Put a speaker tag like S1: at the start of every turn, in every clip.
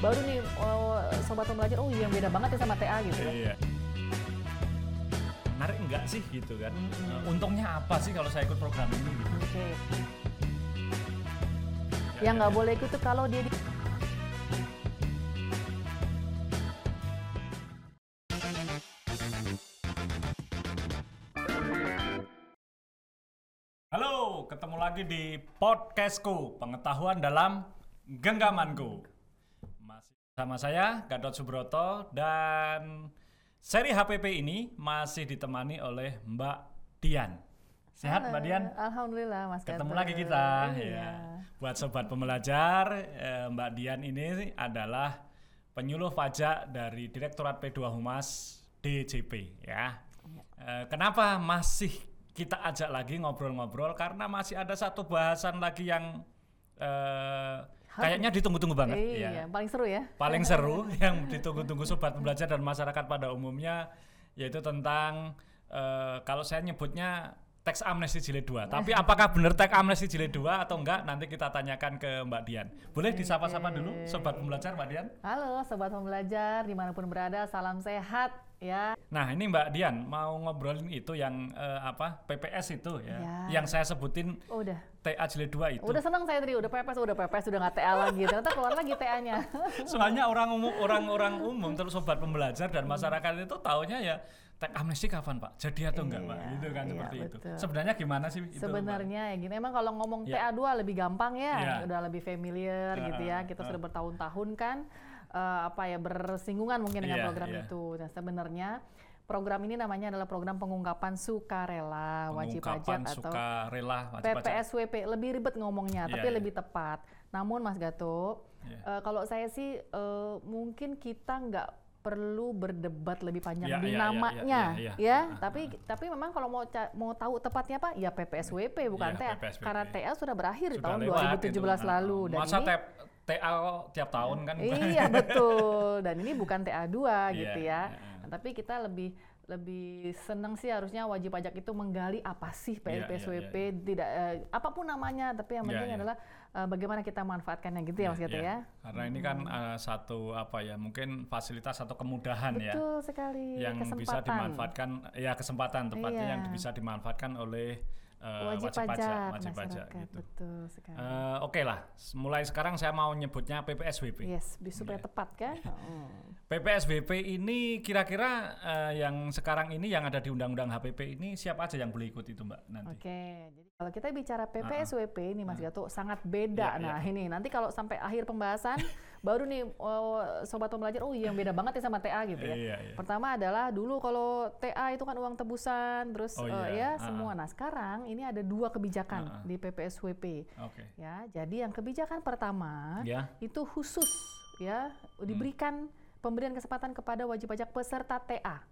S1: baru nih oh, sobat pembelajar oh iya beda banget ya sama TA gitu kan.
S2: Iya. Menarik enggak sih gitu kan? Eh, Untungnya apa sih kalau saya ikut program ini gitu?
S1: Oke.
S2: Ya,
S1: Yang
S2: ya,
S1: nggak
S2: ya.
S1: boleh ikut tuh kalau dia di
S2: Halo, ketemu lagi di podcastku, pengetahuan dalam genggamanku. Sama saya, Gatot Subroto, dan seri HPP ini masih ditemani oleh Mbak Dian. Sehat Mbak
S1: Halo,
S2: Dian?
S1: Alhamdulillah Mas
S2: Ketemu
S1: Gatot.
S2: lagi kita.
S1: Iya.
S2: Ya. Buat sobat pembelajar, eh, Mbak Dian ini adalah penyuluh pajak dari Direktorat P2 Humas DJP ya.
S1: Iya.
S2: Eh, kenapa masih kita ajak lagi ngobrol-ngobrol karena masih ada satu bahasan lagi yang eh, kayaknya ditunggu-tunggu banget
S1: Iya,
S2: ya.
S1: paling seru ya.
S2: Paling seru yang ditunggu-tunggu sobat pembelajar dan masyarakat pada umumnya yaitu tentang eh, kalau saya nyebutnya teks amnesti jilid 2. Tapi apakah benar teks amnesti jilid 2 atau enggak nanti kita tanyakan ke Mbak Dian. Boleh disapa-sapa dulu sobat pembelajar Mbak Dian?
S1: Halo sobat pembelajar di mana pun berada, salam sehat ya.
S2: Nah ini Mbak Dian mau ngobrolin itu yang eh, apa PPS itu ya,
S1: Ya.
S2: yang saya sebutin
S1: Oh, udah.
S2: TA jilid 2 itu.
S1: Udah seneng saya tadi, udah pepes, udah pepes, udah nggak TA lagi. Ternyata keluar lagi TA-nya.
S2: Soalnya orang umum orang-orang umum terus sobat pembelajar dan masyarakat itu taunya ya teks amnesti kapan Pak? Jadi atau enggak Pak?
S1: Iya,
S2: Gitu kan
S1: iya,
S2: seperti itu.
S1: betul.
S2: Sebenarnya gimana sih itu? Mbak?
S1: Sebenarnya ya gini, emang kalau ngomong
S2: Ya.
S1: TA2 lebih gampang ya,
S2: Ya.
S1: udah lebih familiar
S2: Ah,
S1: gitu ya. Kita
S2: ah.
S1: sudah bertahun-tahun kan eh, apa ya bersinggungan mungkin dengan
S2: Iya,
S1: program
S2: iya.
S1: itu. Nah, sebenarnya program ini namanya adalah program pengungkapan sukarela wajib pajak atau
S2: sukarela wajib pajak.
S1: PPSWP lebih ribet ngomongnya,
S2: Iya,
S1: tapi
S2: iya.
S1: lebih tepat. Namun Mas Gato,
S2: Iya.
S1: eh, kalau saya sih eh, mungkin kita nggak perlu berdebat lebih panjang
S2: Iya,
S1: di
S2: iya, iya,
S1: namanya,
S2: iya, iya,
S1: ya.
S2: iya.
S1: Tapi tapi memang kalau mau mau tahu tepatnya apa, ya PPSWP bukan
S2: Iya,
S1: TA.
S2: PPSWP.
S1: Karena TA sudah berakhir di
S2: Sudah
S1: tahun
S2: lewat
S1: 2017
S2: itu.
S1: lalu dan
S2: Masa
S1: ini
S2: tep- TA tiap tahun kan?
S1: Iya betul. Dan ini bukan TA2 gitu
S2: Iya,
S1: ya.
S2: iya.
S1: Nah, tapi kita lebih lebih senang sih harusnya wajib pajak itu menggali apa sih
S2: Iya, iya,
S1: PSWP tidak eh, apa pun namanya tapi yang
S2: Iya,
S1: penting
S2: iya.
S1: adalah eh, bagaimana kita manfaatkannya gitu ya Mas Gato
S2: Iya.
S1: ya.
S2: Karena ini kan eh, satu apa ya mungkin fasilitas atau kemudahan ya
S1: Betul sekali
S2: yang bisa
S1: kesempatan.
S2: dimanfaatkan ya kesempatan tepatnya
S1: Iya.
S2: yang bisa dimanfaatkan oleh eh,
S1: wajib, pajak,
S2: wajib pajak gitu.
S1: betul sekali.
S2: Eh, Oke lah, s- mulai sekarang saya mau nyebutnya PPSWP.
S1: yes, supaya
S2: Iya.
S1: tepat kan? Oh.
S2: PPSWP ini kira-kira eh, yang sekarang ini yang ada di Undang-Undang HPP ini siapa aja yang boleh ikut itu Mbak nanti?
S1: Oke, jadi kalau kita bicara PPSWP ini Mas Gato sangat beda.
S2: Ah. Iya,
S1: nah ini nanti kalau sampai akhir pembahasan baru nih oh, sobat pembelajar, oh iya yang beda banget ya sama TA gitu ya.
S2: Iya, iya.
S1: Pertama adalah dulu kalau TA itu kan uang tebusan, terus
S2: Oh,
S1: eh,
S2: iya.
S1: ya
S2: Ah,
S1: semua. Nah sekarang ini ada dua kebijakan
S2: ah.
S1: di PPSWP.
S2: Oke.
S1: Ya, jadi yang kebijakan pertama
S2: Ya.
S1: itu khusus ya diberikan pemberian kesempatan kepada wajib pajak peserta TA.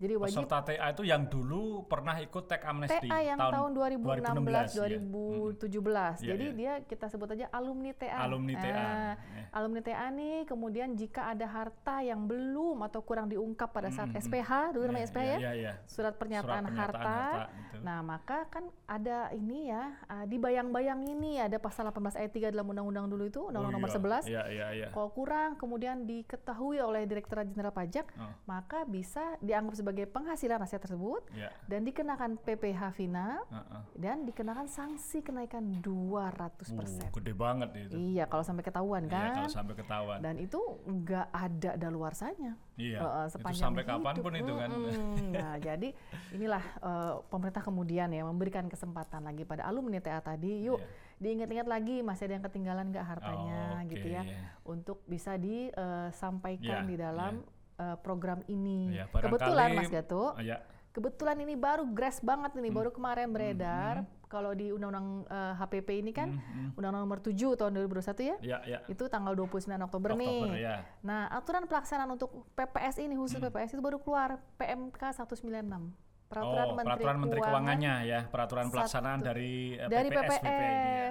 S1: Jadi wajib
S2: Peserta TA itu yang dulu pernah ikut teks amnesti
S1: TA yang tahun, 2016
S2: ya.
S1: 2017.
S2: Iya,
S1: Jadi
S2: iya.
S1: dia kita sebut aja alumni TA.
S2: Alumni TA.
S1: Eh,
S2: Eh.
S1: Alumni TA nih kemudian jika ada harta yang belum atau kurang diungkap pada saat
S2: Mm, mm,
S1: SPH, dulu namanya SPH ya.
S2: Iya, iya.
S1: Surat pernyataan,
S2: Surat pernyataan
S1: harta.
S2: harta, gitu.
S1: Nah, maka kan ada ini ya, ah, di bayang-bayang ini ada pasal 18 ayat 3 dalam undang-undang dulu itu, undang-undang
S2: Oh,
S1: nomor
S2: iya.
S1: 11.
S2: Iya, iya, iya.
S1: Kalau kurang kemudian diketahui oleh Direktorat Jenderal Pajak,
S2: Oh.
S1: maka bisa dianggap sebagai penghasilan aset tersebut
S2: Iya.
S1: dan dikenakan PPh final
S2: Heeh.
S1: dan dikenakan sanksi kenaikan 200%.
S2: Uh, gede banget itu.
S1: Iya, kalau sampai ketahuan
S2: Iya,
S1: kan.
S2: kalau sampai ketahuan.
S1: Dan itu nggak ada daluarsanya.
S2: Iya.
S1: Eh,
S2: itu
S1: sepanjang
S2: sampai
S1: hidup.
S2: kapan pun itu kan.
S1: Mm-mm. Nah, jadi inilah eh, pemerintah kemudian ya memberikan kesempatan lagi pada alumni TA tadi, yuk
S2: Iya.
S1: diingat-ingat lagi masih ada yang ketinggalan nggak hartanya
S2: Oh,
S1: gitu
S2: oke,
S1: ya,
S2: iya.
S1: untuk bisa disampaikan
S2: Iya,
S1: di dalam eh, program ini.
S2: Iya,
S1: Kebetulan Mas Gato,
S2: Oh, ya.
S1: kebetulan ini baru grass banget
S2: Hmm.
S1: ini, baru kemarin beredar. Kalau di Undang-Undang eh, HPP ini kan,
S2: Hmm, hmm.
S1: Undang-Undang Nomor 7 tahun 2021 ya,
S2: Ya, ya.
S1: itu tanggal 29 Oktober,
S2: Oktober,
S1: nih.
S2: ya.
S1: Nah, aturan pelaksanaan untuk PPS ini khusus
S2: Hmm.
S1: PPS itu baru keluar PMK 196.
S2: oh, peraturan Menteri Keuangannya ya, peraturan
S1: Satu.
S2: pelaksanaan dari eh,
S1: dari
S2: PPS,
S1: PPS,
S2: ini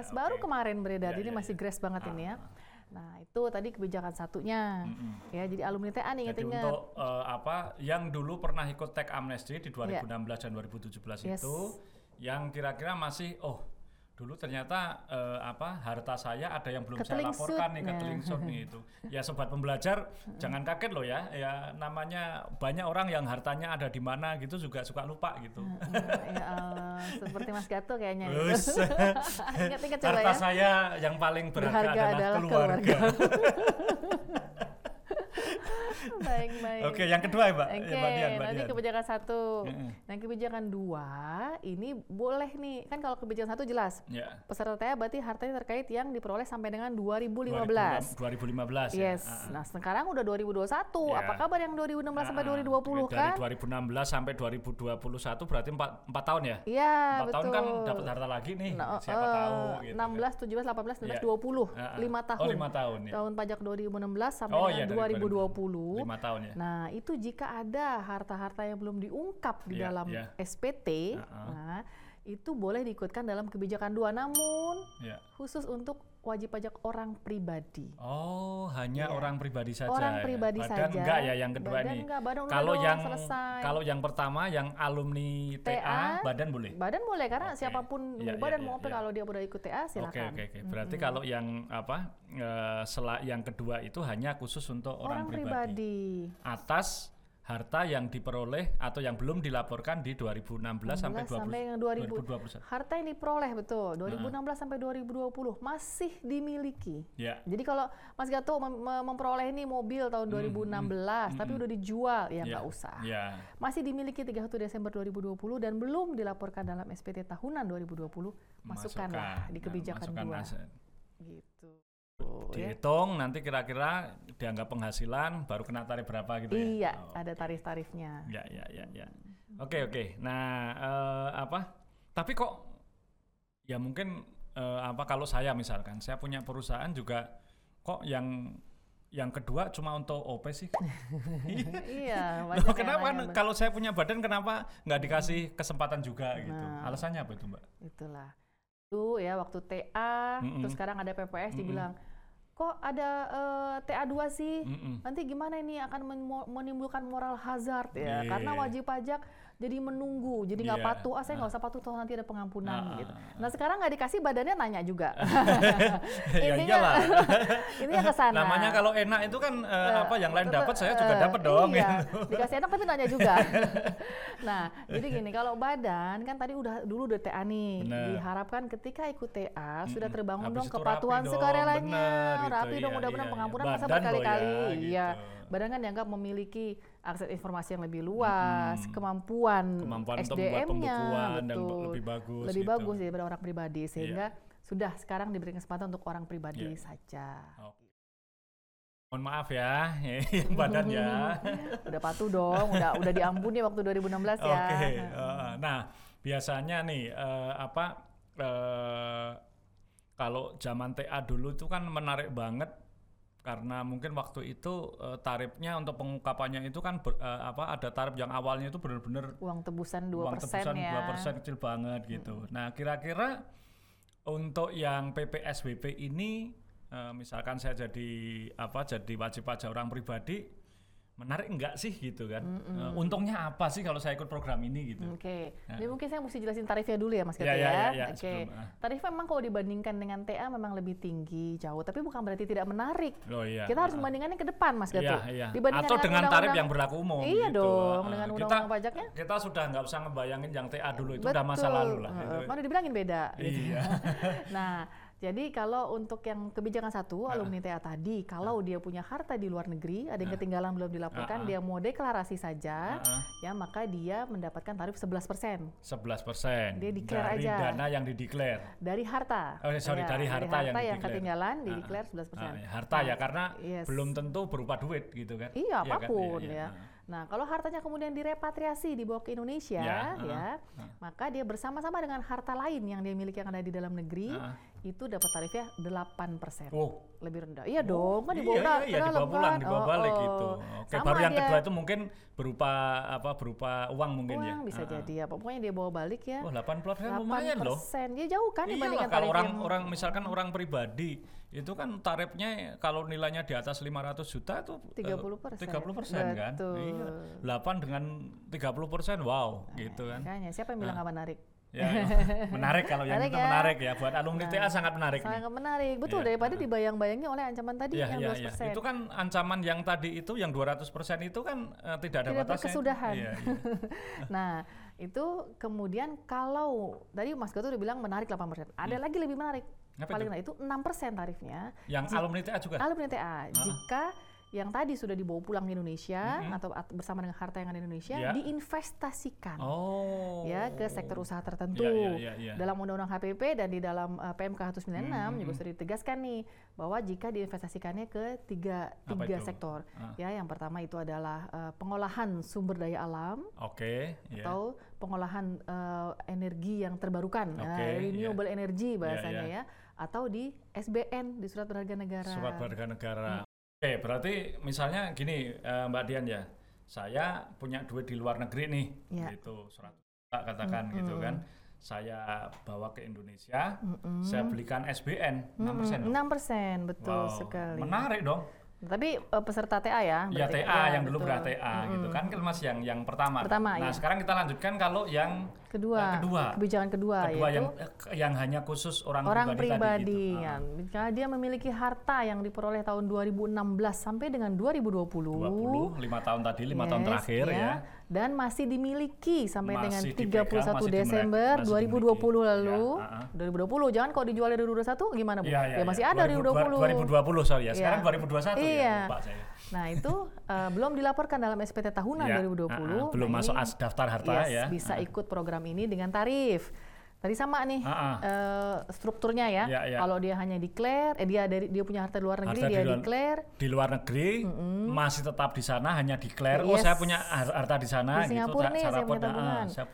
S2: ya.
S1: baru
S2: Oke.
S1: kemarin beredar.
S2: Ya,
S1: Jadi
S2: ya,
S1: masih
S2: ya.
S1: grace banget ini ya.
S2: Ah,
S1: Nah, itu tadi kebijakan satunya.
S2: Mm-mm.
S1: Ya, jadi alumni TA nih
S2: Jadi untuk eh, apa yang dulu pernah ikut teks amnesti di 2016 dan 2017
S1: Yes.
S2: itu yang kira-kira masih oh dulu ternyata eh, apa harta saya ada yang belum saya
S1: Ketelingsut.
S2: laporkan nih ke
S1: Nah.
S2: Telingsut nih itu. Ya sobat pembelajar jangan kaget loh ya. Ya namanya banyak orang yang hartanya ada di mana gitu juga suka lupa gitu.
S1: ya Allah, seperti Mas Gato kayaknya. itu.
S2: Terus
S1: Ingat-ingat coba
S2: harta
S1: ya.
S2: saya yang paling berharga,
S1: Berharga
S2: adalah,
S1: adalah
S2: keluarga.
S1: baik baik.
S2: Oke, yang kedua ya, Mbak.
S1: Oke,
S2: Ya, Mbak Dian, Mbak
S1: nanti
S2: Dian.
S1: kebijakan satu.
S2: Mm-mm.
S1: Nah, kebijakan dua ini boleh nih. Kan kalau kebijakan satu jelas.
S2: Ya.
S1: Peserta TEA berarti hartanya terkait yang diperoleh sampai dengan 2015.
S2: 2015
S1: Yes.
S2: ya. Ah, ah.
S1: Nah, sekarang udah 2021.
S2: Ya.
S1: Apa kabar yang 2016 sampai
S2: Ah,
S1: 2020
S2: dari
S1: kan?
S2: 2016 sampai 2021 berarti 4, 4 tahun ya?
S1: Iya,
S2: 4
S1: betul.
S2: tahun kan dapat harta lagi nih.
S1: Nah,
S2: siapa
S1: eh,
S2: tahu gitu.
S1: 16, 17, 18, 19,
S2: Iya.
S1: 20.
S2: Ah, ah.
S1: 5
S2: Oh,
S1: tahun.
S2: 5 tahun ya.
S1: Tahun pajak 2016 sampai
S2: Oh,
S1: dengan
S2: iya, dari
S1: 2020.
S2: 5 tahun ya.
S1: Nah, itu jika ada harta-harta yang belum diungkap di
S2: Iya,
S1: dalam
S2: iya.
S1: SPT,
S2: Uh-uh.
S1: nah, itu boleh diikutkan dalam kebijakan dua. Namun,
S2: Ya.
S1: khusus untuk wajib pajak orang pribadi.
S2: Oh, hanya
S1: Iya.
S2: orang pribadi saja.
S1: Orang
S2: ya?
S1: pribadi
S2: Badan
S1: saja.
S2: enggak ya yang kedua
S1: Badan
S2: nih.
S1: enggak, badan
S2: Kalau
S1: dong,
S2: yang
S1: selesai.
S2: kalau yang pertama yang alumni TA,
S1: TA,
S2: badan boleh.
S1: Badan boleh karena
S2: Oke. siapa
S1: pun
S2: iya,
S1: badan
S2: iya,
S1: mau apa
S2: iya.
S1: kalau dia udah ikut TA
S2: Oke
S1: silakan.
S2: oke oke. Berarti kalau yang apa? eh, sela- yang kedua itu hanya khusus untuk orang,
S1: Orang pribadi.
S2: atas harta yang diperoleh atau yang belum dilaporkan di 2016 sampai
S1: 16 sampai
S2: 20,
S1: yang 2000.
S2: 2021.
S1: Harta yang diperoleh betul 2016 sampai 2020 masih dimiliki.
S2: Ya.
S1: Jadi kalau Mas Gato mem- mem- memperoleh ini mobil tahun 2016 tapi udah dijual ya
S2: ya,
S1: nggak usah.
S2: Ya.
S1: Masih dimiliki 31 Desember 2020 dan belum dilaporkan dalam SPT tahunan 2020, masukkanlah di
S2: Nah,
S1: kebijakan
S2: masukkan
S1: dua.
S2: aset.
S1: Gitu. Oh, ya.
S2: Dihitung nanti kira-kira dianggap penghasilan baru kena tarif berapa gitu ya.
S1: Iya,
S2: Oh,
S1: ada tarif-tarifnya.
S2: Ya, ya, ya, ya. Oke, oke. Nah, eh, apa? Tapi kok ya mungkin eh, apa kalau saya misalkan, saya punya perusahaan juga kok yang yang kedua cuma untuk OP sih.
S1: iya,
S2: Loh, kenapa kan kalau saya punya badan kenapa nggak dikasih kesempatan juga gitu?
S1: Nah.
S2: Alasannya apa itu, Mbak?
S1: Itulah. Dulu ya waktu TA,
S2: Mm-mm.
S1: terus sekarang ada PPS
S2: Mm-mm.
S1: dibilang, kok ada eh, TA2 sih?
S2: Mm-mm.
S1: Nanti gimana ini akan menimbulkan moral hazard ya?
S2: Iya.
S1: Karena wajib pajak jadi menunggu, jadi nggak
S2: Iya.
S1: patuh. Ah saya nggak usah patuh, toh nanti ada pengampunan
S2: Ah,
S1: gitu.
S2: ah,
S1: Nah sekarang nggak dikasih badannya nanya juga.
S2: ya
S1: Intinya-. Intinya ke sana.
S2: Namanya kalau enak itu kan Eh, apa yang lain dapat saya juga
S1: eh,
S2: dapat dong
S1: Iya,
S2: gitu.
S1: dikasih enak tapi nanya juga. nah, jadi gini, kalau badan kan tadi udah dulu udah TA nih.
S2: Bener.
S1: Diharapkan ketika ikut TA sudah
S2: Mm-mm.
S1: terbangun
S2: Habis
S1: dong
S2: rapi
S1: kepatuhan
S2: dong,
S1: sukarelanya.
S2: bener, gitu,
S1: rapi dong
S2: iya,
S1: mudah-mudahan
S2: iya,
S1: pengampunan masa berkali-kali.
S2: ya,
S1: Iya.
S2: gitu.
S1: Badan kan dianggap memiliki akses informasi yang lebih luas, kemampuan,
S2: Kemampuan membuat
S1: SDM-nya, betul.
S2: lebih bagus
S1: lebih
S2: gitu.
S1: bagus daripada orang pribadi sehingga sudah sekarang diberi kesempatan untuk orang pribadi
S2: Iya.
S1: saja.
S2: Oke. Mohon maaf ya, yang badan ya.
S1: udah patuh dong, udah udah diampuni waktu 2016 ya.
S2: Oke. eh, nah, biasanya nih eh, apa eh, kalau zaman TA dulu itu kan menarik banget karena mungkin waktu itu eh, tarifnya untuk pengungkapannya itu kan ber- eh, apa ada tarif yang awalnya itu benar-benar
S1: Uang tebusan 2%
S2: uang tebusan
S1: ya.
S2: 2% kecil banget gitu. Nah, kira-kira untuk yang PPSBP ini eh, misalkan saya jadi apa jadi wajib pajak orang pribadi menarik enggak sih gitu kan? Eh, untungnya apa sih kalau saya ikut program ini gitu?
S1: Oke,
S2: Nah.
S1: ini mungkin saya mesti jelasin tarifnya dulu ya Mas Gatot
S2: Ya,
S1: ya.
S2: ya, ya, ya,
S1: Oke,
S2: sebelum, ah.
S1: tarifnya memang kalau dibandingkan dengan TA memang lebih tinggi jauh, tapi bukan berarti tidak menarik.
S2: Oh iya.
S1: Kita harus membandingkannya ke depan Mas
S2: Iya,
S1: Gatot.
S2: iya.
S1: Dibandingkan
S2: Atau dengan tarif
S1: undang-undang-
S2: yang berlaku umum.
S1: Iya
S2: gitu.
S1: dong,
S2: Ah,
S1: dengan
S2: kita-
S1: undang-undang pajaknya.
S2: Kita sudah nggak usah ngebayangin yang TA dulu itu udah masa
S1: Betul.
S2: lalu lah. Gitu.
S1: Kan udah dibilangin beda. gitu.
S2: Iya.
S1: nah, jadi kalau untuk yang kebijakan satu
S2: Ah.
S1: alumni TA tadi, kalau dia punya harta di luar negeri, ada yang ketinggalan belum dilaporkan,
S2: Ah, ah.
S1: dia mau deklarasi saja,
S2: Heeh.
S1: ya maka dia mendapatkan tarif 11%
S2: 11 persen
S1: Dia declare
S2: dari
S1: aja.
S2: dana yang dideklar.
S1: dari harta.
S2: Oh, sorry, dari harta yang dideklar.
S1: ketinggalan
S2: Ah,
S1: di
S2: ah.
S1: declare 11%.
S2: Ah, ya, harta ya karena
S1: yes.
S2: belum tentu berupa duit gitu kan.
S1: Iya,
S2: kan?
S1: apa pun
S2: Iya, iya.
S1: ya. Nah, kalau hartanya kemudian direpatriasi dibawa ke Indonesia,
S2: Ya,
S1: ya,
S2: ah, ah.
S1: maka dia bersama-sama dengan harta lain yang dia miliki yang ada di dalam negeri,
S2: Ah.
S1: Itu dapat tarifnya 8%.
S2: Oh,
S1: Lebih rendah. Iya dong, kan dibawa
S2: iya, iya, iya, dibawa pulang,
S1: kan.
S2: dibawa
S1: Oh,
S2: balik
S1: oh.
S2: gitu. Oke,
S1: Sama
S2: baru yang
S1: dia-
S2: kedua itu mungkin berupa apa? Berupa uang mungkin ya.
S1: Uang bisa
S2: Ah, ah.
S1: jadi apa. Pokoknya dia bawa balik ya.
S2: Oh, 8 persen lumayan loh.
S1: Dia jauh kan
S2: Iya
S1: dibandingkan
S2: lah, kalau orang
S1: yang
S2: orang misalkan orang pribadi itu kan tarifnya kalau nilainya di atas 500 juta itu eh,
S1: 30%.
S2: 30 persen kan. Iya. 8 dengan 30 persen, wow, gitu kan.
S1: Makanya siapa yang bilang nggak menarik?
S2: Ya, menarik kalau yang
S1: Menarik
S2: itu
S1: ya.
S2: menarik ya buat alumni TA sangat menarik. nih.
S1: Sangat menarik. Betul
S2: Iya,
S1: daripada dibayang-bayangi oleh ancaman tadi
S2: Iya,
S1: yang
S2: iya,
S1: 12%.
S2: iya. Itu kan ancaman yang tadi itu yang 200% itu kan eh, tidak ada
S1: Tidak
S2: batasnya.
S1: berkesudahan.
S2: Iya, iya.
S1: Nah, itu kemudian kalau tadi Mas Gatot udah bilang menarik 8%. Ada lagi lebih menarik.
S2: Hmm. Apa
S1: Paling
S2: itu?
S1: nah itu 6% tarifnya.
S2: Yang alumni TA juga.
S1: Alumni TA. Jika yang tadi sudah dibawa pulang ke Indonesia
S2: Mm-mm.
S1: atau at- bersama dengan harta yang ada di Indonesia
S2: Ya.
S1: diinvestasikan
S2: Oh.
S1: ya ke sektor usaha tertentu.
S2: Iya, iya, iya, iya.
S1: Dalam Undang-Undang HPP dan di dalam uh, PMK 196
S2: Hmm,
S1: juga sudah ditegaskan nih bahwa jika diinvestasikannya ke tiga,
S2: Apa
S1: tiga
S2: itu?
S1: sektor.
S2: Ah.
S1: Ya, yang pertama itu adalah uh, pengolahan sumber daya alam
S2: Oke, iya.
S1: atau pengolahan uh, energi yang terbarukan, uh,
S2: Oke,
S1: renewable energy bahasanya
S2: iya.
S1: ya, atau di SBN di surat berharga negara.
S2: Surat berharga negara. Oke, berarti misalnya gini eh, Mbak Dian ya. Saya punya duit di luar negeri nih,
S1: Ya.
S2: gitu surat katakan gitu
S1: Mm-mm.
S2: kan. Saya bawa ke Indonesia,
S1: Mm-mm.
S2: saya belikan SBN 6%.
S1: Mm-mm,
S2: loh.
S1: 6%, betul
S2: Wow,
S1: sekali.
S2: Menarik dong.
S1: Tapi uh, peserta TA ya?
S2: Ya
S1: berarti.
S2: TA yang dulu
S1: betul.
S2: pernah TA gitu
S1: Mm-mm.
S2: kan kan Mas yang yang pertama.
S1: Pertama,
S2: nah,
S1: iya.
S2: sekarang kita lanjutkan kalau yang
S1: Kedua,
S2: Eh, kedua.
S1: kebijakan kedua,
S2: kedua
S1: yaitu
S2: yang eh, yang hanya khusus orang,
S1: orang
S2: pribadi,
S1: pribadi.
S2: gitu.
S1: ya.
S2: Ah,
S1: dia memiliki harta yang diperoleh tahun 2016 sampai dengan 2020,
S2: 20 lima tahun tadi, lima tahun
S1: Yes,
S2: terakhir ya.
S1: Dan masih dimiliki sampai dengan
S2: Masih
S1: 31
S2: dipegang, masih
S1: Desember
S2: dimiliki, masih
S1: 2020
S2: dimiliki.
S1: lalu.
S2: Ya, ah, ah.
S1: 2020, jangan kalau dijual dari 2021 gimana Bu?
S2: Iya, iya,
S1: ya masih
S2: iya.
S1: ada
S2: 2020.
S1: 2020.
S2: 2020 sorry ya. Sekarang
S1: Iya.
S2: 2021 ya.
S1: Iya.
S2: Lupa saya.
S1: Nah, itu eh, belum dilaporkan dalam SPT tahunan
S2: Ya,
S1: 2020.
S2: ah, ah. Belum
S1: Nah,
S2: masuk
S1: ini-
S2: as daftar harta
S1: yes,
S2: ya.
S1: bisa
S2: Ah.
S1: ikut program ini dengan tarif. Tadi sama nih
S2: ah.
S1: eh, strukturnya ya.
S2: Ya, ya.
S1: Kalau dia hanya declare, eh dia dari dia punya harta di luar negeri
S2: Harta di
S1: dia
S2: luar-
S1: declare
S2: Di luar negeri masih tetap di sana hanya declare oh
S1: Yes.
S2: saya punya har- harta di sana
S1: Di
S2: gitu.
S1: Singapura
S2: tak-
S1: nih, saya punya
S2: pun, ah,
S1: tabungan.
S2: saya,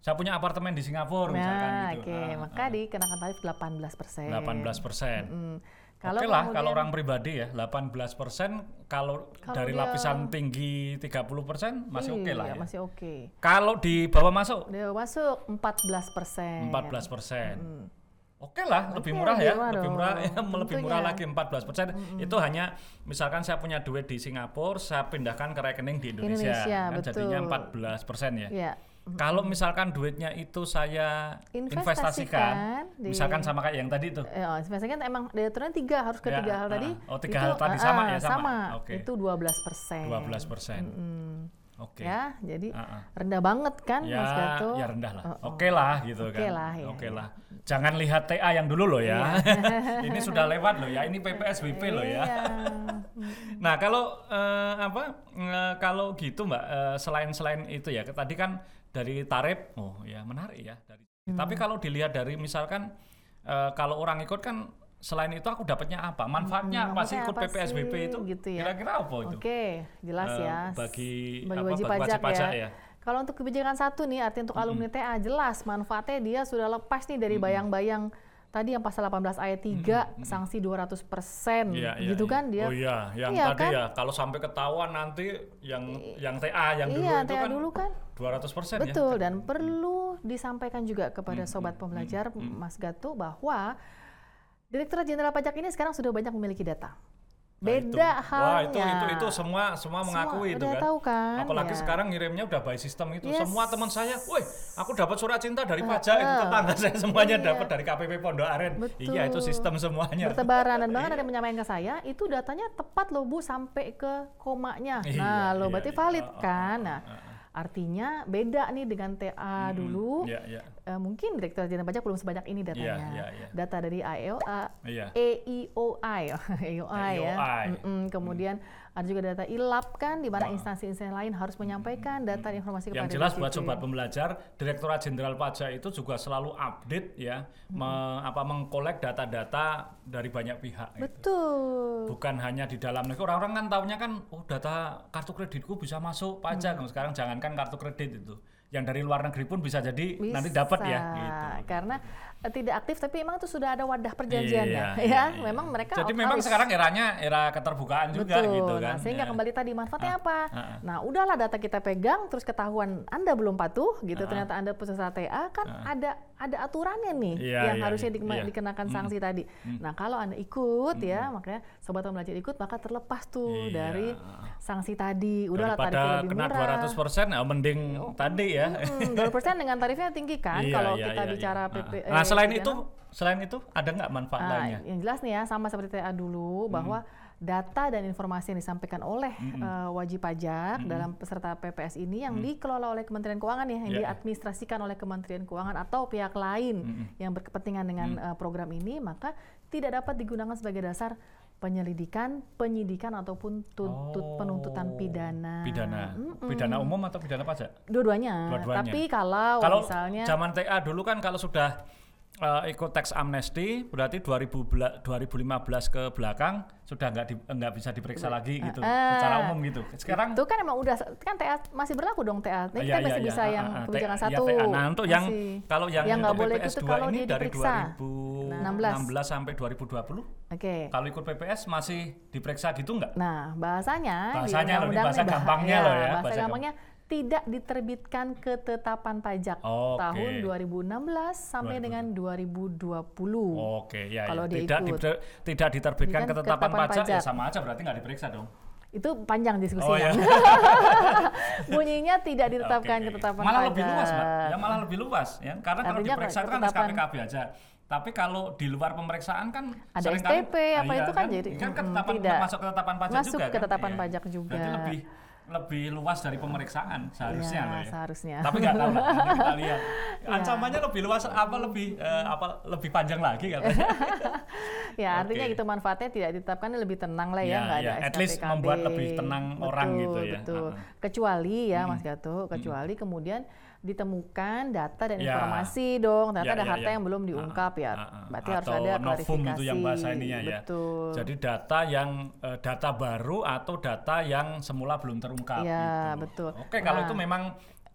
S2: saya punya apartemen di Singapura misalkan
S1: Nah,
S2: gitu.
S1: oke,
S2: Ah,
S1: maka
S2: ah.
S1: dikenakan tarif 18 persen.
S2: 18 persen.
S1: Mm.
S2: Oke lah
S1: kemudian-
S2: kalau orang pribadi ya 18 persen kalau
S1: Kalau
S2: dari
S1: dia-
S2: lapisan tinggi 30 persen masih oke lah
S1: Iya,
S2: ya.
S1: masih oke.
S2: Kalau di bawah masuk
S1: Dia masuk 14 persen.
S2: 14 persen. Oke lah, lebih murah ya,
S1: lebih murah
S2: lebih
S1: dong.
S2: murah, ya, lebih murah lagi 14 persen. Itu hanya misalkan saya punya duit di Singapura, saya pindahkan ke rekening di Indonesia,
S1: Indonesia,
S2: kan
S1: betul.
S2: jadinya 14 persen ya.
S1: Ya.
S2: Kalau misalkan duitnya itu saya
S1: Investasikan
S2: investasikan,
S1: di-
S2: misalkan sama kayak yang tadi tuh,
S1: Eh, oh, sebenarnya kan emang dari aturan tiga harus ke
S2: Ya,
S1: tiga hal
S2: ah,
S1: tadi.
S2: oh, tiga hal tadi sama ya, sama. Oke.
S1: Itu 12 persen.
S2: 12 persen.
S1: Mm,
S2: Oke.
S1: Ya, jadi
S2: Ah, ah.
S1: rendah banget kan
S2: ya,
S1: Mas Gato?
S2: ya rendah lah.
S1: Oh, oh.
S2: Oke lah gitu
S1: Oke
S2: kan.
S1: lah, ya,
S2: Oke
S1: ya.
S2: lah. Jangan lihat TA yang dulu loh ya. ini sudah lewat loh ya. Ini PPSBB loh ya.
S1: Iya.
S2: Nah kalau eh, apa eh, kalau gitu mbak eh, selain selain itu ya tadi kan dari tarif oh ya menarik ya dari
S1: Hmm.
S2: tapi kalau dilihat dari misalkan eh, kalau orang ikut kan selain itu aku dapatnya apa manfaatnya
S1: Hmm,
S2: apa sih ikut
S1: apa
S2: PPSBB
S1: sih?
S2: itu
S1: Gitu ya.
S2: kira-kira apa itu
S1: Oke, jelas
S2: Eh,
S1: ya.
S2: bagi
S1: bagi
S2: apa,
S1: wajib
S2: bagi
S1: pajak,
S2: pajak
S1: ya.
S2: ya.
S1: Kalau untuk kebijakan satu nih, artinya untuk alumni TA jelas manfaatnya dia sudah lepas nih dari bayang-bayang tadi yang pasal 18 ayat 3 sanksi 200 persen,
S2: Iya, iya,
S1: gitu
S2: iya.
S1: kan dia.
S2: Oh iya, yang
S1: Iya
S2: tadi
S1: kan?
S2: ya kalau sampai ketahuan nanti yang yang TA yang dulu
S1: iya,
S2: itu
S1: TA
S2: kan
S1: dulu kan.
S2: 200% ya.
S1: Betul dan perlu disampaikan juga kepada sobat pembelajar Mas Gato bahwa Direktorat Jenderal Pajak ini sekarang sudah banyak memiliki data.
S2: Nah, itu.
S1: Beda
S2: Wah, itu
S1: halnya.
S2: itu itu semua semua mengakui itu kan.
S1: tahu kan,
S2: Apalagi
S1: ya.
S2: sekarang ngirimnya udah by system itu.
S1: Yes.
S2: Semua teman saya, "Woi, aku dapat surat cinta dari pajak itu tetangga saya semuanya
S1: Iya.
S2: dapat dari KPP Pondok Aren."
S1: Betul.
S2: Iya, itu sistem semuanya.
S1: bertebaran dan bahkan ada yang menyampaikan ke saya itu datanya tepat loh Bu sampai ke komanya.
S2: Iya,
S1: Nah, lo
S2: iya,
S1: berarti
S2: iya.
S1: valid
S2: oh,
S1: kan.
S2: oh,
S1: Nah. Artinya beda nih dengan TA dulu.
S2: Iya, iya.
S1: Eh, mungkin Direktur Jenderal Pajak belum sebanyak ini datanya.
S2: iya, iya.
S1: Data dari AEOA,
S2: Iya.
S1: EIOI, EIOI ya.
S2: EIOI.
S1: Mm-mm. Kemudian ada juga data ILAP kan, di mana instansi-instansi lain harus menyampaikan data dan informasi kepada
S2: Yang jelas buat sobat pembelajar, Direktorat Jenderal Pajak itu juga selalu update ya, me- apa mengkolek data-data dari banyak pihak. gitu.
S1: Betul.
S2: bukan hanya di dalam negeri orang-orang kan taunya kan oh data kartu kreditku bisa masuk pajak
S1: Hmm.
S2: sekarang jangankan kartu kredit itu yang dari luar negeri pun bisa jadi
S1: Bisa,
S2: nanti dapat ya gitu
S1: Karena tidak aktif tapi emang itu sudah ada wadah perjanjiannya
S2: Iya,
S1: ya.
S2: iya, iya.
S1: Memang mereka
S2: jadi memang sekarang eranya era keterbukaan juga
S1: Betul.
S2: gitu kan
S1: Nah, sehingga
S2: Ya.
S1: kembali tadi manfaatnya apa?
S2: ah, ah.
S1: Nah, udahlah data kita pegang terus ketahuan Anda belum patuh gitu
S2: Ah,
S1: ternyata Anda peserta TA kan ada ada aturannya nih
S2: Iya,
S1: yang
S2: iya,
S1: harusnya
S2: iya, iya.
S1: dikenakan
S2: Mm.
S1: sanksi tadi. Nah kalau anda ikut ya, makanya sobat pembelajar ikut maka terlepas tuh
S2: Iya.
S1: dari sanksi tadi. Udahlah tarifnya lebih
S2: kena
S1: murah.
S2: 200 persen, ya mending tadi ya.
S1: Hmm, 2% dengan tarifnya tinggi kan
S2: Iya,
S1: kalau
S2: iya,
S1: kita bicara. PP.
S2: Nah, selain itu, selain itu ada nggak manfaat
S1: Ah,
S2: lainnya?
S1: yang jelas nih ya sama seperti TA dulu bahwa data dan informasi yang disampaikan oleh eh, wajib pajak dalam peserta PPS ini yang dikelola oleh Kementerian Keuangan ya, yang
S2: Ya.
S1: diadministrasikan oleh Kementerian Keuangan atau pihak lain yang berkepentingan dengan eh, program ini, maka tidak dapat digunakan sebagai dasar penyelidikan, penyidikan ataupun tuntut
S2: Oh,
S1: penuntutan pidana.
S2: Pidana,
S1: Mm-mm.
S2: pidana umum atau pidana pajak?
S1: Dua-duanya.
S2: Dua-duanya.
S1: Tapi kalau,
S2: kalau
S1: misalnya
S2: zaman TA dulu kan kalau sudah eh, ikut tax amnesty berarti 2000 bela- 2015 ke belakang sudah nggak di- nggak bisa diperiksa lagi gitu
S1: Eh,
S2: secara umum gitu. Sekarang
S1: itu kan emang udah kan TA masih berlaku dong TA. Nah,
S2: Iya,
S1: kita
S2: iya,
S1: masih
S2: iya.
S1: bisa
S2: Ah,
S1: yang kebijakan
S2: T-
S1: satu.
S2: iya. Nah, untuk yang kalau yang,
S1: Yang nggak
S2: untuk
S1: boleh
S2: PPS
S1: itu
S2: 2
S1: kalau
S2: ini
S1: dia
S2: dari
S1: diperiksa.
S2: 2016 sampai 2020.
S1: Oke.
S2: Kalau ikut PPS masih diperiksa gitu nggak?
S1: Nah, bahasanya,
S2: Bahasanya loh, ini
S1: undang-undang
S2: bahasa
S1: bah-
S2: gampangnya loh ya,
S1: Bahasa
S2: bahasa
S1: gampangnya tidak diterbitkan ketetapan pajak
S2: Oke.
S1: tahun 2016 sampai
S2: 2020.
S1: dengan 2020.
S2: Oke, ya,
S1: Kalau
S2: ya.
S1: dia
S2: tidak
S1: ikut.
S2: diter- tidak diterbitkan ketetapan
S1: ketetapan
S2: pajak, ya
S1: pajak.
S2: sama aja berarti nggak diperiksa dong.
S1: Itu panjang
S2: Oh
S1: diskusinya.
S2: ya.
S1: Bunyinya tidak ditetapkan
S2: oke.
S1: ketetapan
S2: malah
S1: pajak.
S2: lebih luas, Mbak. Ya malah lebih luas ya. Karena kalau
S1: Artinya
S2: diperiksa itu kan
S1: ketetapan-
S2: SKPKB aja. Tapi kalau di luar pemeriksaan kan
S1: Ada STP, apa
S2: Iya
S1: itu kan jadi-
S2: kan ketetapan
S1: tidak.
S2: masuk ketetapan pajak
S1: Masuk
S2: juga kan?
S1: ketetapan
S2: Iya.
S1: pajak juga.
S2: Berarti lebih lebih luas dari pemeriksaan seharusnya
S1: Iya,
S2: loh ya.
S1: seharusnya.
S2: Tapi nggak tahu lah, kita lihat. Ancamannya lebih luas apa lebih eh, apa lebih panjang lagi katanya.
S1: ya artinya
S2: Oke.
S1: gitu manfaatnya tidak ditetapkan lebih tenang lah ya
S2: Iya,
S1: nggak
S2: iya.
S1: ada
S2: At least membuat lebih tenang orang
S1: Betul,
S2: gitu ya.
S1: betul.
S2: Ha-ha.
S1: kecuali ya Mas Gato kecuali kemudian ditemukan data dan
S2: Ya.
S1: informasi dong ternyata
S2: Ya,
S1: ada
S2: ya,
S1: harta
S2: ya.
S1: yang belum diungkap ya
S2: Ah, ah.
S1: berarti harus ada klarifikasi
S2: itu yang bahasa ininya ya.
S1: betul
S2: Jadi data yang eh, data baru atau data yang semula belum terungkap.
S1: Ya,
S2: gitu.
S1: betul.
S2: Oke, kalau
S1: Nah.
S2: itu memang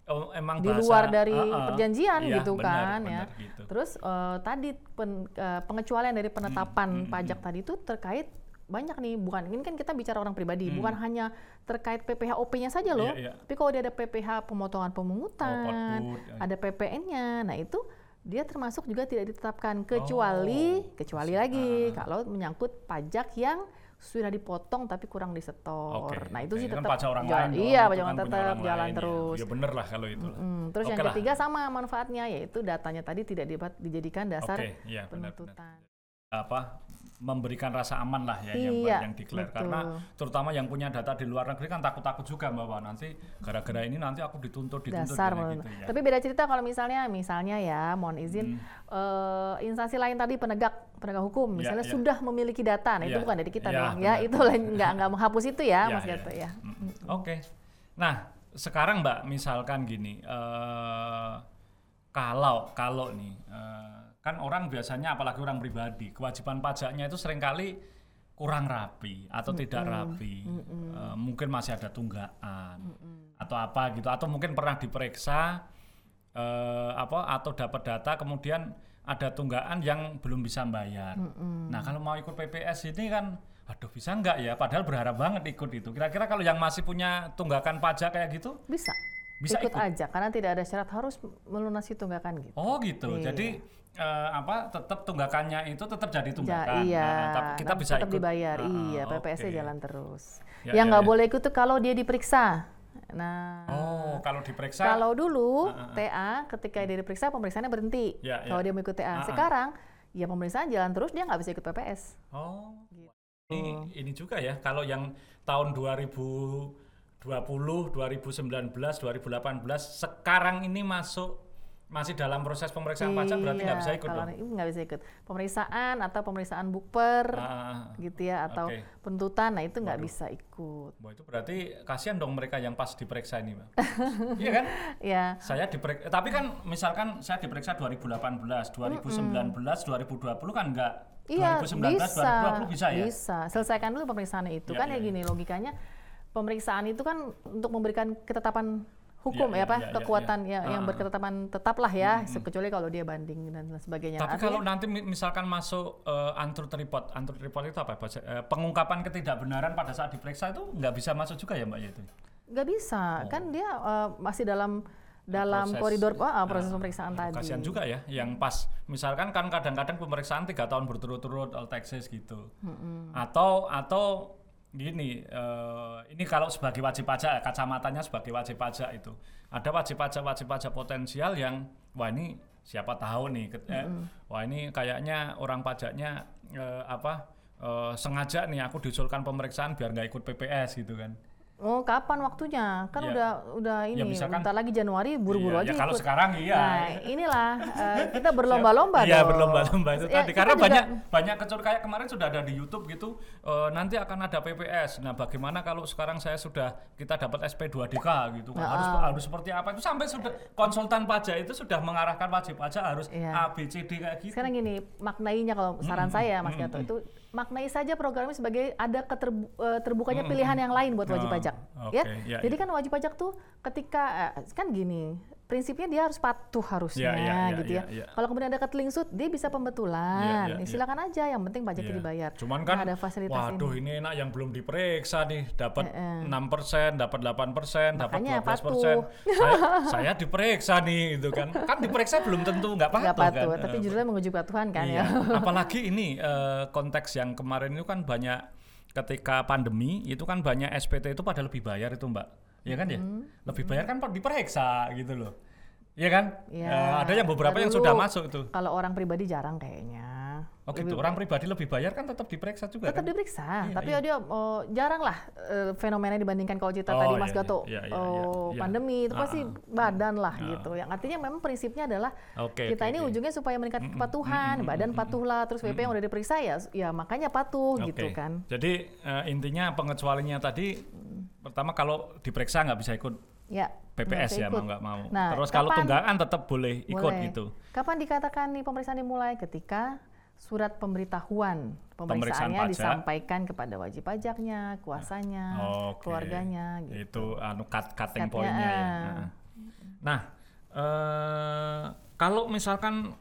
S2: oh, emang
S1: di
S2: bahasa-
S1: luar dari
S2: Ah, ah.
S1: perjanjian
S2: Iya,
S1: gitu
S2: benar,
S1: kan ya.
S2: benar, gitu.
S1: Terus eh, tadi pen- eh, pengecualian dari penetapan
S2: Hmm,
S1: pajak tadi itu terkait banyak nih bukan ini kan kita bicara orang pribadi
S2: Hmm.
S1: bukan hanya terkait PPh OP-nya saja loh
S2: Iya, iya.
S1: tapi kalau dia ada PPh pemotongan pemungutan
S2: Oh, output, ya.
S1: ada PPN-nya nah itu dia termasuk juga tidak ditetapkan kecuali
S2: Oh,
S1: kecuali lagi kalau menyangkut pajak yang sudah dipotong tapi kurang disetor.
S2: Oke,
S1: nah itu sih
S2: Kan
S1: tetap
S2: pajak orang
S1: jalan-
S2: lain dong,
S1: Iya, pajak
S2: kan
S1: orang tetap
S2: orang
S1: jalan
S2: lain ya.
S1: terus.
S2: Ya bener lah kalau itu.
S1: Hmm, terus
S2: Oke
S1: yang
S2: lah.
S1: ketiga sama manfaatnya yaitu datanya tadi tidak dapat dijadikan dasar
S2: iya, benar, benar. Apa memberikan rasa aman lah ya yang
S1: Iya,
S2: yang declare
S1: betul.
S2: karena terutama yang punya data di luar negeri kan takut-takut juga bahwa nanti gara-gara ini nanti aku dituntut dituntut
S1: dasar
S2: gitu ya.
S1: Tapi beda cerita kalau misalnya misalnya ya mohon izin eh, instansi lain tadi penegak penegak hukum
S2: Hmm. Iya,
S1: misalnya
S2: iya.
S1: sudah memiliki data, nah itu
S2: Iya,
S1: bukan dari kita
S2: iya,
S1: dong ya
S2: benar.
S1: itu nggak nggak menghapus itu ya
S2: Iya,
S1: Mas
S2: iya.
S1: Gato ya.
S2: Mm-mm. Oke. Nah, sekarang Mbak, misalkan gini, eh kalau kalau nih eh, kan orang biasanya apalagi orang pribadi, kewajiban pajaknya itu sering kali kurang rapi atau tidak rapi. Eh, mungkin masih ada tunggakan atau apa gitu atau mungkin pernah diperiksa eh, apa atau dapat data kemudian ada tunggakan yang belum bisa bayar. Nah, kalau mau ikut PPS ini kan aduh bisa nggak ya padahal berharap banget ikut itu. Kira-kira kalau yang masih punya tunggakan pajak kayak gitu
S1: Bisa.
S2: Bisa
S1: ikut,
S2: ikut?
S1: aja karena tidak ada syarat harus melunasi tunggakan gitu.
S2: Oh gitu.
S1: Iya.
S2: Jadi eh, apa tetap tunggakannya itu tetap jadi
S1: Ja-
S2: tunggakan.
S1: iya,
S2: Nah, tapi kita
S1: tapi
S2: bisa
S1: tetap
S2: ikut.
S1: dibayar.
S2: Ah,
S1: iya, PPS-nya
S2: oke.
S1: jalan terus.
S2: Ya,
S1: yang
S2: ya,
S1: nggak
S2: ya.
S1: boleh ikut tuh kalau dia diperiksa. Nah,
S2: Oh, kalau diperiksa
S1: Kalau dulu
S2: ah, ah.
S1: TA ketika dia diperiksa pemeriksaannya berhenti.
S2: Ya, ya.
S1: Kalau dia mau ikut TA. Sekarang ya pemeriksaan jalan terus dia nggak bisa ikut PPS.
S2: Oh.
S1: Gitu.
S2: Ini ini juga ya kalau yang tahun 2020, 2019, 2018 sekarang ini masuk masih dalam proses pemeriksaan pajak berarti nggak
S1: Iya,
S2: bisa ikut
S1: kalau
S2: dong.
S1: ini nggak bisa ikut. Pemeriksaan atau pemeriksaan bukper
S2: Ah,
S1: gitu ya atau
S2: oke.
S1: penuntutan, nah itu nggak bisa ikut.
S2: Wah, itu berarti kasihan dong mereka yang pas diperiksa ini, Mbak. iya kan?
S1: Ya,
S2: Saya diperiksa, tapi kan misalkan saya diperiksa 2018, 2019, 2020 kan enggak.
S1: iya
S2: 2019,
S1: bisa,
S2: 2020 bisa ya?
S1: Bisa. Selesaikan dulu pemeriksaannya itu
S2: Iya,
S1: kan
S2: iya,
S1: ya gini logikanya pemeriksaan itu kan untuk memberikan ketetapan hukum ya
S2: iya,
S1: apa
S2: iya, iya,
S1: kekuatan
S2: iya.
S1: ya yang
S2: Ah, ah.
S1: berketetapan tetap lah ya kecuali kalau dia banding dan sebagainya.
S2: Tapi
S1: Artinya-
S2: kalau nanti mi- misalkan masuk uh, untruth report, untruth report itu apa? Eh, pengungkapan ketidakbenaran pada saat diperiksa itu nggak bisa masuk juga ya Mbak ya itu?
S1: nggak bisa
S2: Oh.
S1: kan dia eh, masih dalam dalam
S2: proses,
S1: koridor ah, proses
S2: uh,
S1: pemeriksaan
S2: uh,
S1: tadi.
S2: Kasihan juga ya, yang pas misalkan kan kadang-kadang pemeriksaan tiga tahun berturut-turut all taxes gitu, hmm. atau atau gini, uh, ini kalau sebagai wajib pajak, kacamatanya sebagai wajib pajak itu ada wajib pajak wajib pajak potensial yang wah ini siapa tahu nih, eh, hmm. wah ini kayaknya orang pajaknya uh, apa uh, sengaja nih aku diusulkan pemeriksaan biar nggak ikut PPS gitu kan.
S1: Oh, kapan waktunya? Kan ya. udah udah
S2: Ya,
S1: ini,
S2: misalkan-
S1: bentar lagi Januari buru-buru
S2: Iya,
S1: aja
S2: ya kalau
S1: ikut.
S2: sekarang iya.
S1: Nah, inilah eh, kita berlomba-lomba
S2: Iya berlomba-lomba itu
S1: Ya,
S2: tadi karena
S1: juga-
S2: banyak banyak kecur kayak kemarin sudah ada di YouTube gitu eh, nanti akan ada PPS. Nah bagaimana kalau sekarang saya sudah kita dapat SP2DK gitu kan
S1: Nah,
S2: harus harus seperti apa itu sampai sudah konsultan pajak itu sudah mengarahkan wajib pajak harus
S1: Iya.
S2: A B C D kayak gitu.
S1: Sekarang gini, maknainya kalau saran saya Mas Gato itu maknai saja program ini sebagai ada keterbukanya pilihan yang lain buat wajib
S2: Oh,
S1: pajak.
S2: oke,
S1: Ya.
S2: ya,
S1: Jadi kan wajib pajak tuh ketika eh, kan gini, prinsipnya dia harus patuh harusnya
S2: Ya, ya, ya,
S1: gitu ya.
S2: ya, ya.
S1: Kalau kemudian ada ketelingsut, dia bisa pembetulan.
S2: Ya, ya,
S1: Ya,
S2: ya.
S1: silakan aja, yang penting pajaknya
S2: Iya.
S1: dibayar.
S2: Cuman
S1: Nah,
S2: kan,
S1: ada fasilitas
S2: waduh
S1: ini.
S2: ini. enak yang belum diperiksa nih, dapat. 6 persen, dapat 8 persen, dapat
S1: Makanya
S2: 12 persen.
S1: patuh.
S2: Saya, saya diperiksa nih, gitu kan. Kan diperiksa belum tentu nggak patuh,
S1: patuh,
S2: kan.
S1: tapi
S2: Eh,
S1: judulnya menguji kepatuhan kan
S2: iya.
S1: ya.
S2: Apalagi ini eh, konteks yang kemarin itu kan banyak ketika pandemi itu kan banyak SPT itu pada lebih bayar itu mbak, ya kan ya? Lebih bayar kan diperiksa gitu loh, ya kan?
S1: Ya,
S2: Eh, ada yang beberapa yang sudah masuk itu.
S1: Kalau orang pribadi jarang kayaknya.
S2: Oh gitu, orang pribadi lebih bayar kan tetap diperiksa juga
S1: tetap
S2: kan?
S1: diperiksa,
S2: Iya,
S1: tapi
S2: iya.
S1: ya dia oh, jarang lah eh, fenomena dibandingkan kalau cerita
S2: Oh,
S1: tadi
S2: iya,
S1: Mas
S2: iya,
S1: Gato
S2: iya, iya,
S1: oh,
S2: iya.
S1: pandemi itu pasti
S2: ah.
S1: badan lah
S2: Ah.
S1: gitu. Yang artinya memang prinsipnya adalah
S2: Oke,
S1: kita
S2: oke,
S1: ini
S2: oke.
S1: ujungnya supaya meningkatkan kepatuhan, badan patuhlah, terus WP yang udah diperiksa ya, ya makanya patuh gitu
S2: Oke.
S1: kan.
S2: Jadi eh, intinya pengecualiannya tadi pertama kalau diperiksa nggak bisa ikut
S1: Ya.
S2: PPS ya mau nggak mau.
S1: Nah,
S2: Terus kalau tunggakan tetap boleh ikut
S1: Boleh.
S2: gitu.
S1: Kapan dikatakan nih pemeriksaan dimulai? Ketika surat pemberitahuan
S2: Pemeriksaan
S1: pemeriksaannya
S2: pajak.
S1: disampaikan kepada wajib pajaknya, kuasanya,
S2: Oke.
S1: keluarganya gitu.
S2: Itu anu cut cutting pointnya ya.
S1: ah.
S2: Nah. Nah, kalau misalkan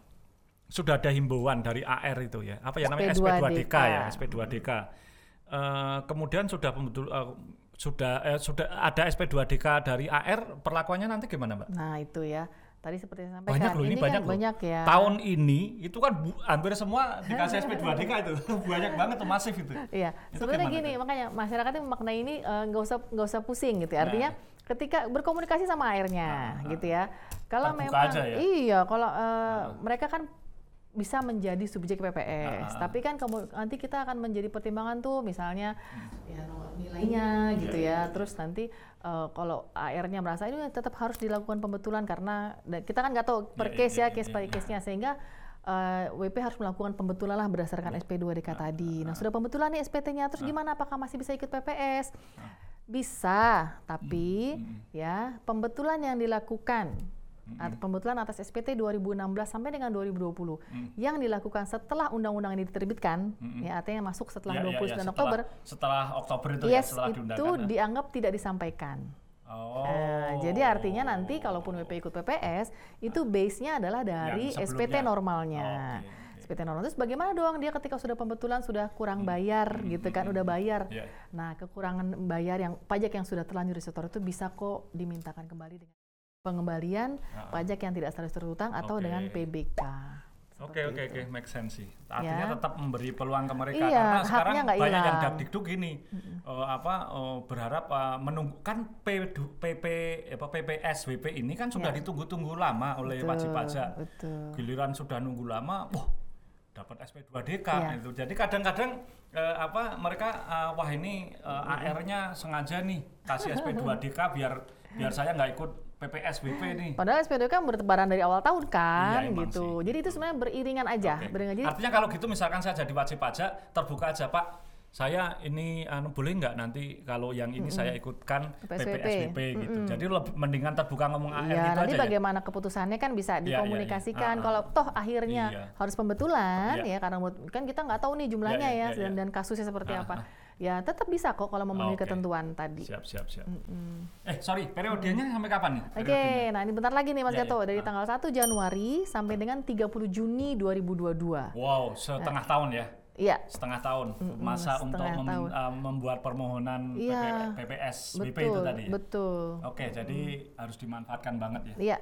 S2: sudah ada himbauan dari AR itu ya, apa ya namanya
S1: SP2DK.
S2: SP2DK ya, SP2DK. Eh, kemudian sudah pembetul eh, sudah eh, sudah ada SP2DK dari AR, perlakuannya nanti gimana, Mbak?
S1: Nah itu ya. Tadi seperti saya sampaikan.
S2: Banyak loh ini,
S1: kan
S2: banyak loh.
S1: banyak ya.
S2: Tahun ini itu kan bu- hampir semua dikasih SP2DK itu. banyak banget tuh masif itu.
S1: Iya,
S2: Itu
S1: sebenarnya gini,
S2: tuh?
S1: makanya masyarakat itu memaknai ini eh, nggak usah nggak usah pusing gitu. ya. Artinya ketika berkomunikasi sama airnya, gitu ya. Kalau memang
S2: aja ya?
S1: iya, kalau eh, mereka kan bisa menjadi subjek PPS,
S2: Ah.
S1: tapi kan kemu- nanti kita akan menjadi pertimbangan tuh, misalnya ya nomor nilainya gitu
S2: Iya,
S1: ya. Terus nanti eh, kalau AR-nya merasa ini tetap harus dilakukan pembetulan karena kita kan nggak tahu per
S2: Iya,
S1: case
S2: iya,
S1: ya, case
S2: iya,
S1: by
S2: iya.
S1: case-nya sehingga eh, WP harus melakukan pembetulan lah berdasarkan SP2DK tadi. Nah, sudah pembetulan nih SPT-nya, terus gimana? Apakah masih bisa ikut PPS? Bisa, tapi ya pembetulan yang dilakukan atau pembetulan atas SPT 2016 sampai dengan 2020 yang dilakukan setelah undang-undang ini diterbitkan, ya artinya masuk setelah
S2: Ya, ya,
S1: 29
S2: ya, setelah-
S1: Oktober,
S2: Setelah Oktober itu ya,
S1: yes
S2: setelah
S1: itu
S2: diundangkan.
S1: dianggap tidak disampaikan.
S2: Oh.
S1: Nah, jadi artinya nanti kalaupun WP ikut PPS, itu base-nya adalah dari SPT normalnya.
S2: Oke, oke.
S1: SPT normal terus bagaimana dong dia ketika sudah pembetulan sudah kurang bayar gitu kan, udah bayar.
S2: Iya.
S1: Nah, kekurangan bayar yang pajak yang sudah terlanjur disetor itu bisa kok dimintakan kembali dengan pengembalian
S2: Ah.
S1: pajak yang tidak secara utang atau dengan PBK.
S2: Oke oke oke make sense sih. Artinya
S1: Ya.
S2: tetap memberi peluang ke mereka
S1: Iya,
S2: karena sekarang banyak yang
S1: hilang.
S2: dakdikduk gini eh, apa eh, berharap eh, menunggu kan PP apa PPS WP ini kan sudah
S1: Ya.
S2: ditunggu-tunggu lama oleh
S1: Betul,
S2: wajib pajak.
S1: betul.
S2: Giliran sudah nunggu lama, wah dapat SP2DK
S1: Iya.
S2: itu. Jadi kadang-kadang eh, apa mereka eh, wah ini eh, AR-nya sengaja nih kasih SP2DK biar biar saya nggak ikut PPS WP nih.
S1: Padahal SPT kan bertebaran dari awal tahun kan
S2: Iya,
S1: gitu.
S2: sih,
S1: Jadi itu sebenarnya beriringan aja,
S2: Oke.
S1: beriringan. Jadi
S2: Artinya kalau gitu misalkan saya jadi wajib pajak terbuka aja Pak. Saya ini anu boleh nggak nanti kalau yang ini saya ikutkan
S1: PSWP.
S2: PPSWP gitu. Jadi lebih mendingan terbuka ngomong AR
S1: Iya,
S2: gitu
S1: nanti
S2: aja ya.
S1: bagaimana keputusannya kan bisa
S2: Iya, iya,
S1: dikomunikasikan.
S2: Ah, ah.
S1: Kalau toh akhirnya harus pembetulan ya karena kan kita nggak tahu nih jumlahnya ya dan, dan kasusnya seperti
S2: Ah,
S1: apa. Ya tetap bisa kok kalau memenuhi
S2: Oke.
S1: ketentuan tadi.
S2: Siap siap siap. Eh sorry periodenya sampai kapan nih?
S1: Oke,
S2: periodenya?
S1: nah ini bentar lagi nih Mas
S2: Iya,
S1: Gato
S2: iya.
S1: dari
S2: Ah.
S1: tanggal 1 Januari sampai dengan 30 Juni 2022.
S2: Wow setengah tahun ya.
S1: Iya.
S2: setengah tahun
S1: Mm-mm,
S2: masa untuk
S1: setengah
S2: mem-
S1: tahun.
S2: uh, membuat permohonan
S1: Iya.
S2: PPS BP
S1: Betul,
S2: itu tadi. ya?
S1: betul.
S2: Oke, jadi harus dimanfaatkan banget ya.
S1: Iya,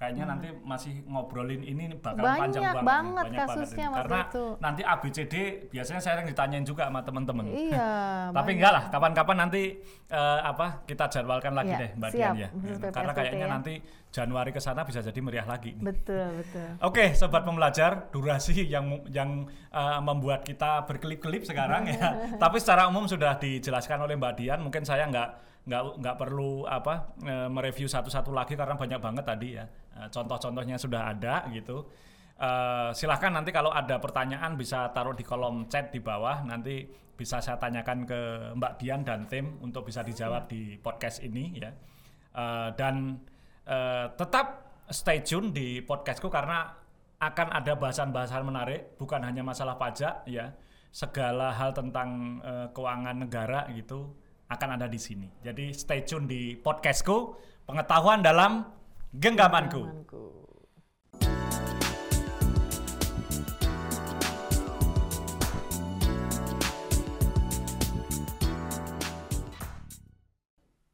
S2: Kayaknya nanti masih ngobrolin ini bakal
S1: Banyak
S2: panjang banget,
S1: banget
S2: banyak
S1: kasusnya waktu
S2: Karena
S1: itu.
S2: nanti ABCD biasanya saya yang ditanyain juga sama teman-teman.
S1: iya.
S2: Tapi enggak lah, kapan-kapan nanti eh, apa kita jadwalkan lagi
S1: Iya,
S2: deh Mbak. Dian ya.
S1: Khusus
S2: Karena kayaknya
S1: ya.
S2: nanti Januari ke sana bisa jadi meriah lagi. nih.
S1: Betul, betul.
S2: Oke, sobat pembelajar, durasi yang yang uh, membuat kita berkelip-kelip sekarang ya. Tapi secara umum sudah dijelaskan oleh Mbak Dian. Mungkin saya nggak nggak nggak perlu apa eh, mereview satu-satu lagi karena banyak banget tadi ya. Eh, Contoh-contohnya sudah ada gitu. Eh, silahkan nanti kalau ada pertanyaan bisa taruh di kolom chat di bawah. Nanti bisa saya tanyakan ke Mbak Dian dan tim untuk bisa dijawab di podcast ini ya. Eh, dan eh, tetap stay tune di podcastku karena akan ada bahasan-bahasan menarik bukan hanya masalah pajak ya. Segala hal tentang eh, keuangan negara gitu akan ada di sini. Jadi stay tune di podcastku pengetahuan dalam genggamanku.
S1: Genggamanku.